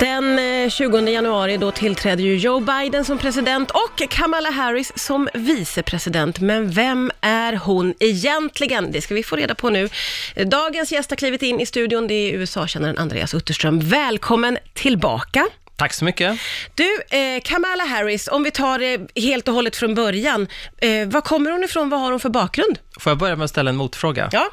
Den eh, 20 januari då tillträdde ju Joe Biden som president och Kamala Harris som vicepresident. Men vem är hon egentligen? Det ska vi få reda på nu. Dagens gäst har klivit in i studion, det är USA-kännaren Andreas Utterström. Välkommen tillbaka. Tack så mycket. Du, eh, Kamala Harris, om vi tar det helt och hållet från början. Eh, var kommer hon ifrån? Vad har hon för bakgrund? Får jag börja med att ställa en motfråga? Ja.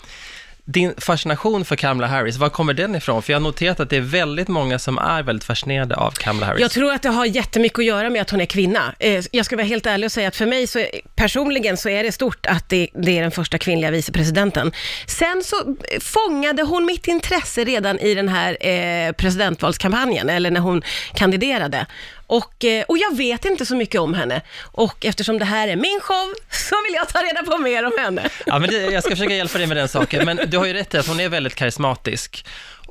Din fascination för Kamala Harris, var kommer den ifrån? För jag har noterat att det är väldigt många som är väldigt fascinerade av Kamala Harris. Jag tror att det har jättemycket att göra med att hon är kvinna. Eh, jag ska vara helt ärlig och säga att för mig så, personligen så är det stort att det, det är den första kvinnliga vicepresidenten. Sen så fångade hon mitt intresse redan i den här eh, presidentvalskampanjen, eller när hon kandiderade. Och, eh, och jag vet inte så mycket om henne. Och eftersom det här är min show så vill jag ta reda på mer om henne. Ja, men det, jag ska försöka hjälpa dig med den saken, men du har ju rätt i att hon är väldigt karismatisk.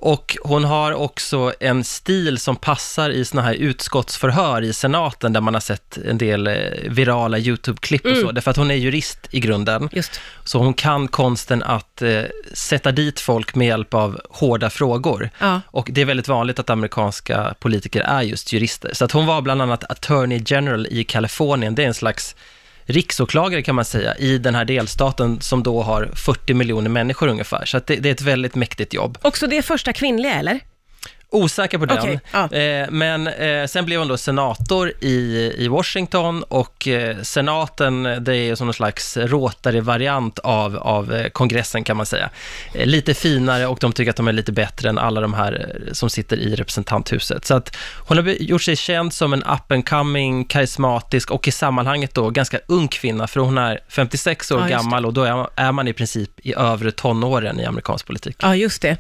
Och hon har också en stil som passar i såna här utskottsförhör i senaten, där man har sett en del eh, virala YouTube-klipp och så, därför att hon är jurist i grunden. Just. Så hon kan konsten att eh, sätta dit folk med hjälp av hårda frågor. Ja. Och det är väldigt vanligt att amerikanska politiker är just jurister. Så att hon var bland annat attorney general i Kalifornien. Det är en slags riksåklagare kan man säga, i den här delstaten som då har 40 miljoner människor ungefär. Så att det, det är ett väldigt mäktigt jobb. Också det första kvinnliga, eller? Osäker på den, Okej, ja. eh, men eh, sen blev hon då senator i, i Washington och eh, senaten, det är som någon slags Rotary-variant av, av kongressen kan man säga. Lite finare och de tycker att de är lite bättre än alla de här som sitter i representanthuset. Så att hon har gjort sig känd som en up and coming, karismatisk och i sammanhanget då ganska ung kvinna, för hon är 56 år det. gammal och då är, är man i princip i övre tonåren i amerikansk politik. Ja, just det.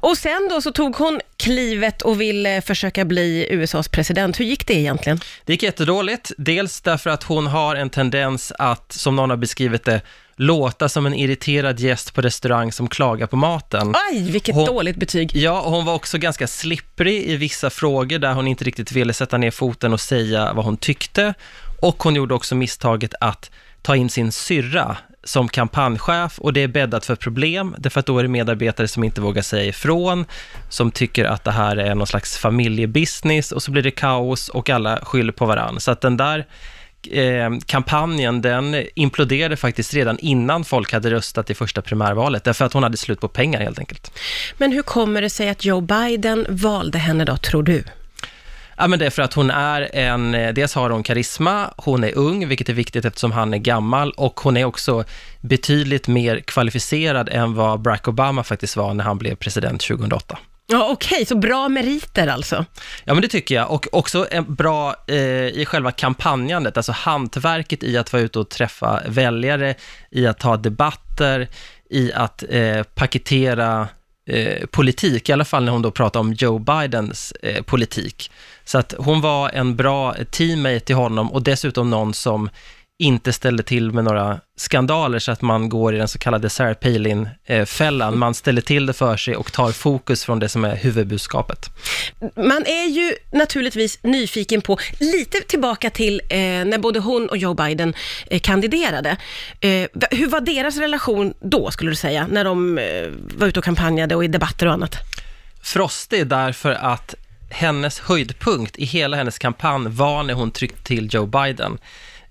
Och sen då så tog hon klivet och ville försöka bli USAs president. Hur gick det egentligen? Det gick jättedåligt, dels därför att hon har en tendens att, som någon har beskrivit det, låta som en irriterad gäst på restaurang som klagar på maten. Aj, vilket Hon- dåligt betyg. Ja, och hon var också ganska slipprig i vissa frågor där hon inte riktigt ville sätta ner foten och säga vad hon tyckte. Och hon gjorde också misstaget att ta in sin syrra som kampanjchef och det är bäddat för problem, därför att då är det medarbetare som inte vågar säga ifrån, som tycker att det här är någon slags familjebusiness och så blir det kaos och alla skyller på varann. Så att den där eh, kampanjen, den imploderade faktiskt redan innan folk hade röstat i första primärvalet, därför att hon hade slut på pengar helt enkelt. Men hur kommer det sig att Joe Biden valde henne då, tror du? Ja, men det är för att hon är en, eh, dels har hon karisma, hon är ung, vilket är viktigt eftersom han är gammal, och hon är också betydligt mer kvalificerad än vad Barack Obama faktiskt var när han blev president 2008. Ja, okej, så bra meriter alltså. Ja, men det tycker jag. Och också bra eh, i själva kampanjandet, alltså hantverket i att vara ute och träffa väljare, i att ta debatter, i att eh, paketera eh, politik, i alla fall när hon då pratar om Joe Bidens eh, politik. Så att hon var en bra teammate till honom och dessutom någon som inte ställde till med några skandaler så att man går i den så kallade Sarah Palin-fällan. Man ställer till det för sig och tar fokus från det som är huvudbudskapet. Man är ju naturligtvis nyfiken på, lite tillbaka till eh, när både hon och Joe Biden eh, kandiderade. Eh, hur var deras relation då, skulle du säga, när de eh, var ute och kampanjade och i debatter och annat? frostig därför att hennes höjdpunkt i hela hennes kampanj var när hon tryckte till Joe Biden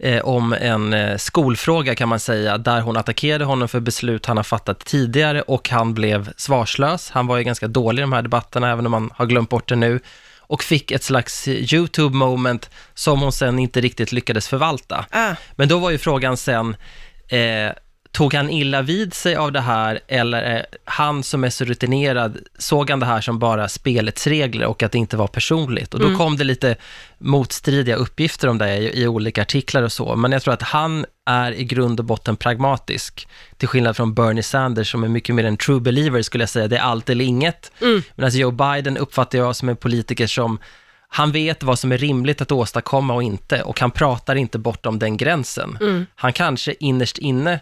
eh, om en eh, skolfråga kan man säga, där hon attackerade honom för beslut han har fattat tidigare och han blev svarslös. Han var ju ganska dålig i de här debatterna, även om man har glömt bort det nu och fick ett slags YouTube-moment som hon sen inte riktigt lyckades förvalta. Ah. Men då var ju frågan sen, eh, tog han illa vid sig av det här eller är han som är så rutinerad, såg han det här som bara spelets regler och att det inte var personligt? Och då kom det lite motstridiga uppgifter om det i, i olika artiklar och så, men jag tror att han är i grund och botten pragmatisk, till skillnad från Bernie Sanders som är mycket mer en true believer skulle jag säga, det är allt eller inget. Medan Joe Biden uppfattar jag som en politiker som han vet vad som är rimligt att åstadkomma och inte och han pratar inte bortom den gränsen. Han kanske innerst inne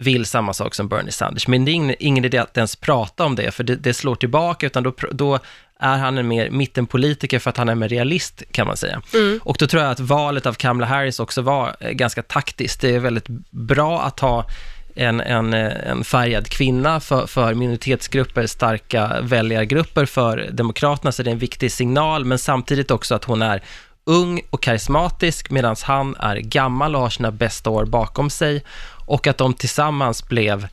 vill samma sak som Bernie Sanders, men det är ingen, ingen idé att ens prata om det, för det, det slår tillbaka, utan då, då är han en mer mittenpolitiker för att han är mer realist, kan man säga. Och då tror jag att valet av Kamala Harris också var eh, ganska taktiskt. Det är väldigt bra att ha en, en, en färgad kvinna för, för minoritetsgrupper, starka väljargrupper för Demokraterna, så det är en viktig signal, men samtidigt också att hon är ung och karismatisk medan han är gammal och har sina bästa år bakom sig och att de tillsammans blev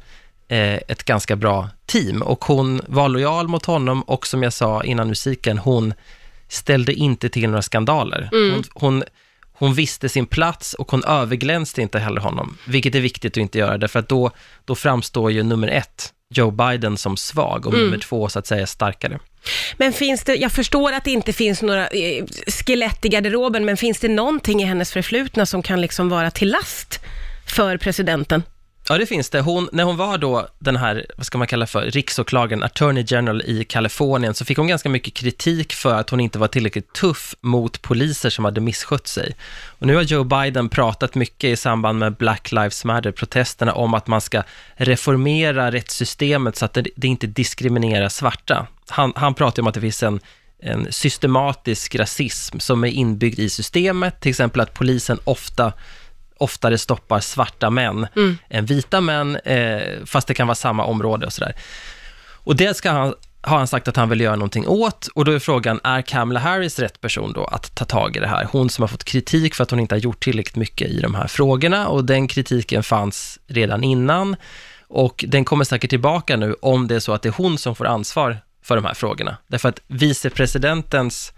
eh, ett ganska bra team och hon var lojal mot honom och som jag sa innan musiken, hon ställde inte till några skandaler. Mm. Hon, hon, hon visste sin plats och hon överglänste inte heller honom, vilket är viktigt att inte göra, därför att då, då framstår ju nummer ett, Joe Biden, som svag och Mm. nummer två så att säga starkare. Men finns det, jag förstår att det inte finns några eh, skelett i garderoben, men finns det någonting i hennes förflutna som kan liksom vara till last för presidenten? Ja, det finns det. Hon, när hon var då den här, vad ska man kalla för, riksåklagaren, attorney general i Kalifornien, så fick hon ganska mycket kritik för att hon inte var tillräckligt tuff mot poliser som hade misskött sig. Och nu har Joe Biden pratat mycket i samband med Black Lives Matter-protesterna om att man ska reformera rättssystemet så att det, det inte diskriminerar svarta. Han, han pratar om att det finns en, en systematisk rasism som är inbyggd i systemet, till exempel att polisen ofta oftare stoppar svarta män än vita män, eh, fast det kan vara samma område och sådär. Och det ska han, har han sagt att han vill göra någonting åt, och då är frågan, är Kamala Harris rätt person då att ta tag i det här? Hon som har fått kritik för att hon inte har gjort tillräckligt mycket i de här frågorna, och den kritiken fanns redan innan, och den kommer säkert tillbaka nu om det är så att det är hon som får ansvar för de här frågorna. Därför att vicepresidentens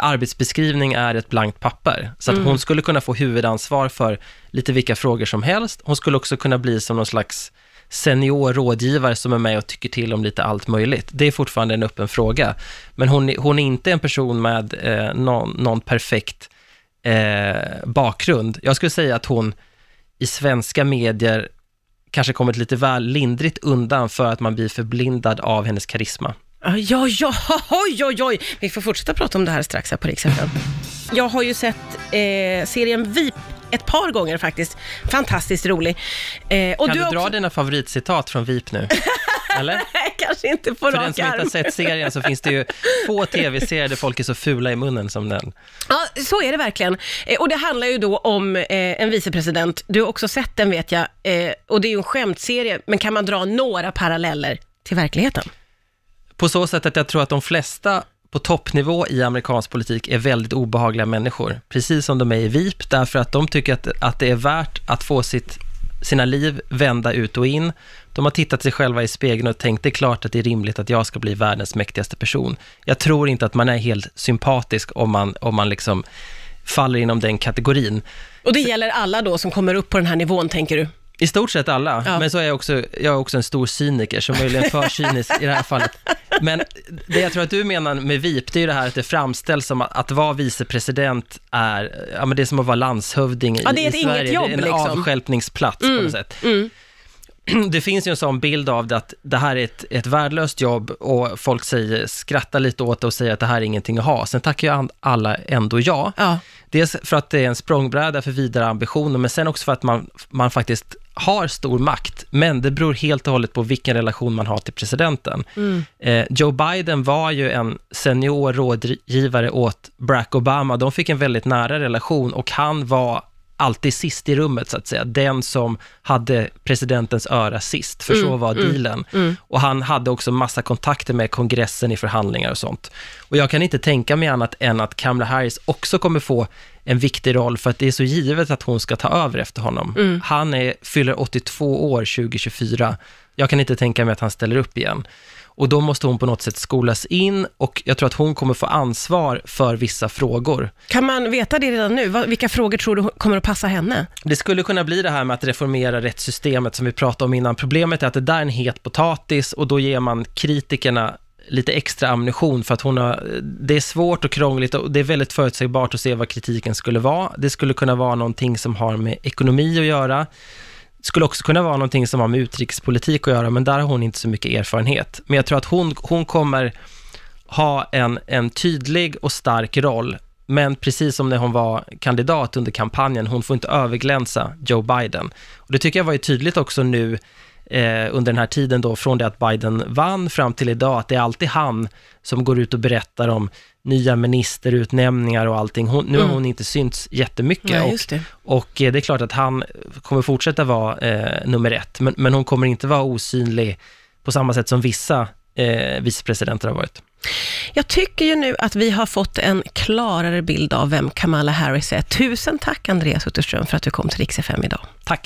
arbetsbeskrivning är ett blankt papper. Så att hon skulle kunna få huvudansvar för lite vilka frågor som helst. Hon skulle också kunna bli som någon slags senior rådgivare som är med och tycker till om lite allt möjligt. Det är fortfarande en öppen fråga. Men hon, är- hon är inte en person med eh, någon, någon perfekt eh, bakgrund. Jag skulle säga att hon i svenska medier kanske kommit lite väl lindrigt undan för att man blir förblindad av hennes karisma. Ja, ja, ja, oj, oj, oj. Vi får fortsätta prata om det här strax här på Rix FM. Jag har ju sett eh, serien VIP ett par gånger faktiskt. Fantastiskt rolig. Eh, och kan du, har dra också... dina favoritcitat från VIP nu? Eller? Kanske inte på För den som inte har sett serien så finns det ju få tv-serier där folk är så fula i munnen som den. Ja, så är det verkligen. Eh, och det handlar ju då om eh, en vicepresident. Du har också sett den vet jag. Eh, och det är ju en skämtserie, men kan man dra några paralleller till verkligheten? På så sätt att jag tror att de flesta på toppnivå i amerikansk politik är väldigt obehagliga människor, precis som de är i VIP, därför att de tycker att, att det är värt att få sitt, sina liv vända ut och in. De har tittat sig själva i spegeln och tänkt, det är klart att det är rimligt att jag ska bli världens mäktigaste person. Jag tror inte att man är helt sympatisk om man, om man liksom faller inom den kategorin. Och det gäller alla då som kommer upp på den här nivån, tänker du? I stort sett alla, Ja. men så är jag också, jag är också en stor cyniker, så möjligen för cynisk i det här fallet. Men det jag tror att du menar med VIP, det är ju det här att det framställs som att, att vara vicepresident är, ja men det är som att vara landshövding Ja, det är i, ett i inget Sverige. jobb, det är en liksom. avstjälpningsplats på något sätt. Mm. Det finns ju en sån bild av det att det här är ett, ett värdelöst jobb och folk säger, skrattar lite åt det och säger att det här är ingenting att ha. Sen tackar ju alla ändå ja. Ja. Dels för att det är en språngbräda för vidare ambitioner, men sen också för att man, man faktiskt har stor makt. Men det beror helt och hållet på vilken relation man har till presidenten. Eh, Joe Biden var ju en senior rådgivare åt Barack Obama. De fick en väldigt nära relation och han var alltid sist i rummet, så att säga. Den som hade presidentens öra sist, för så var dealen. Och han hade också massa kontakter med kongressen i förhandlingar och sånt. Och jag kan inte tänka mig annat än att Kamala Harris också kommer få en viktig roll, för att det är så givet att hon ska ta över efter honom. Han är, fyller 82 år 2024. Jag kan inte tänka mig att han ställer upp igen. Och då måste hon på något sätt skolas in och jag tror att hon kommer få ansvar för vissa frågor. Kan man veta det redan nu? Vilka frågor tror du kommer att passa henne? Det skulle kunna bli det här med att reformera rättssystemet som vi pratade om innan. Problemet är att det där är en het potatis och då ger man kritikerna lite extra ammunition för att hon har, det är svårt och krångligt och det är väldigt förutsägbart att se vad kritiken skulle vara. Det skulle kunna vara någonting som har med ekonomi att göra. Skulle också kunna vara någonting som har med utrikespolitik att göra, men där har hon inte så mycket erfarenhet. Men jag tror att hon, hon kommer ha en, en tydlig och stark roll, men precis som när hon var kandidat under kampanjen, hon får inte överglänsa Joe Biden. Och det tycker jag var ju tydligt också nu eh, under den här tiden då, från det att Biden vann fram till idag, att det är alltid han som går ut och berättar om nya ministerutnämningar och allting. Hon, nu har Mm. hon inte synts jättemycket Ja, och, det. och eh, det är klart att han kommer fortsätta vara eh, nummer ett, men, men hon kommer inte vara osynlig på samma sätt som vissa eh, vicepresidenter har varit. Jag tycker ju nu att vi har fått en klarare bild av vem Kamala Harris är. Tusen tack Andreas Utterström för att du kom till Rix FM idag. Tack!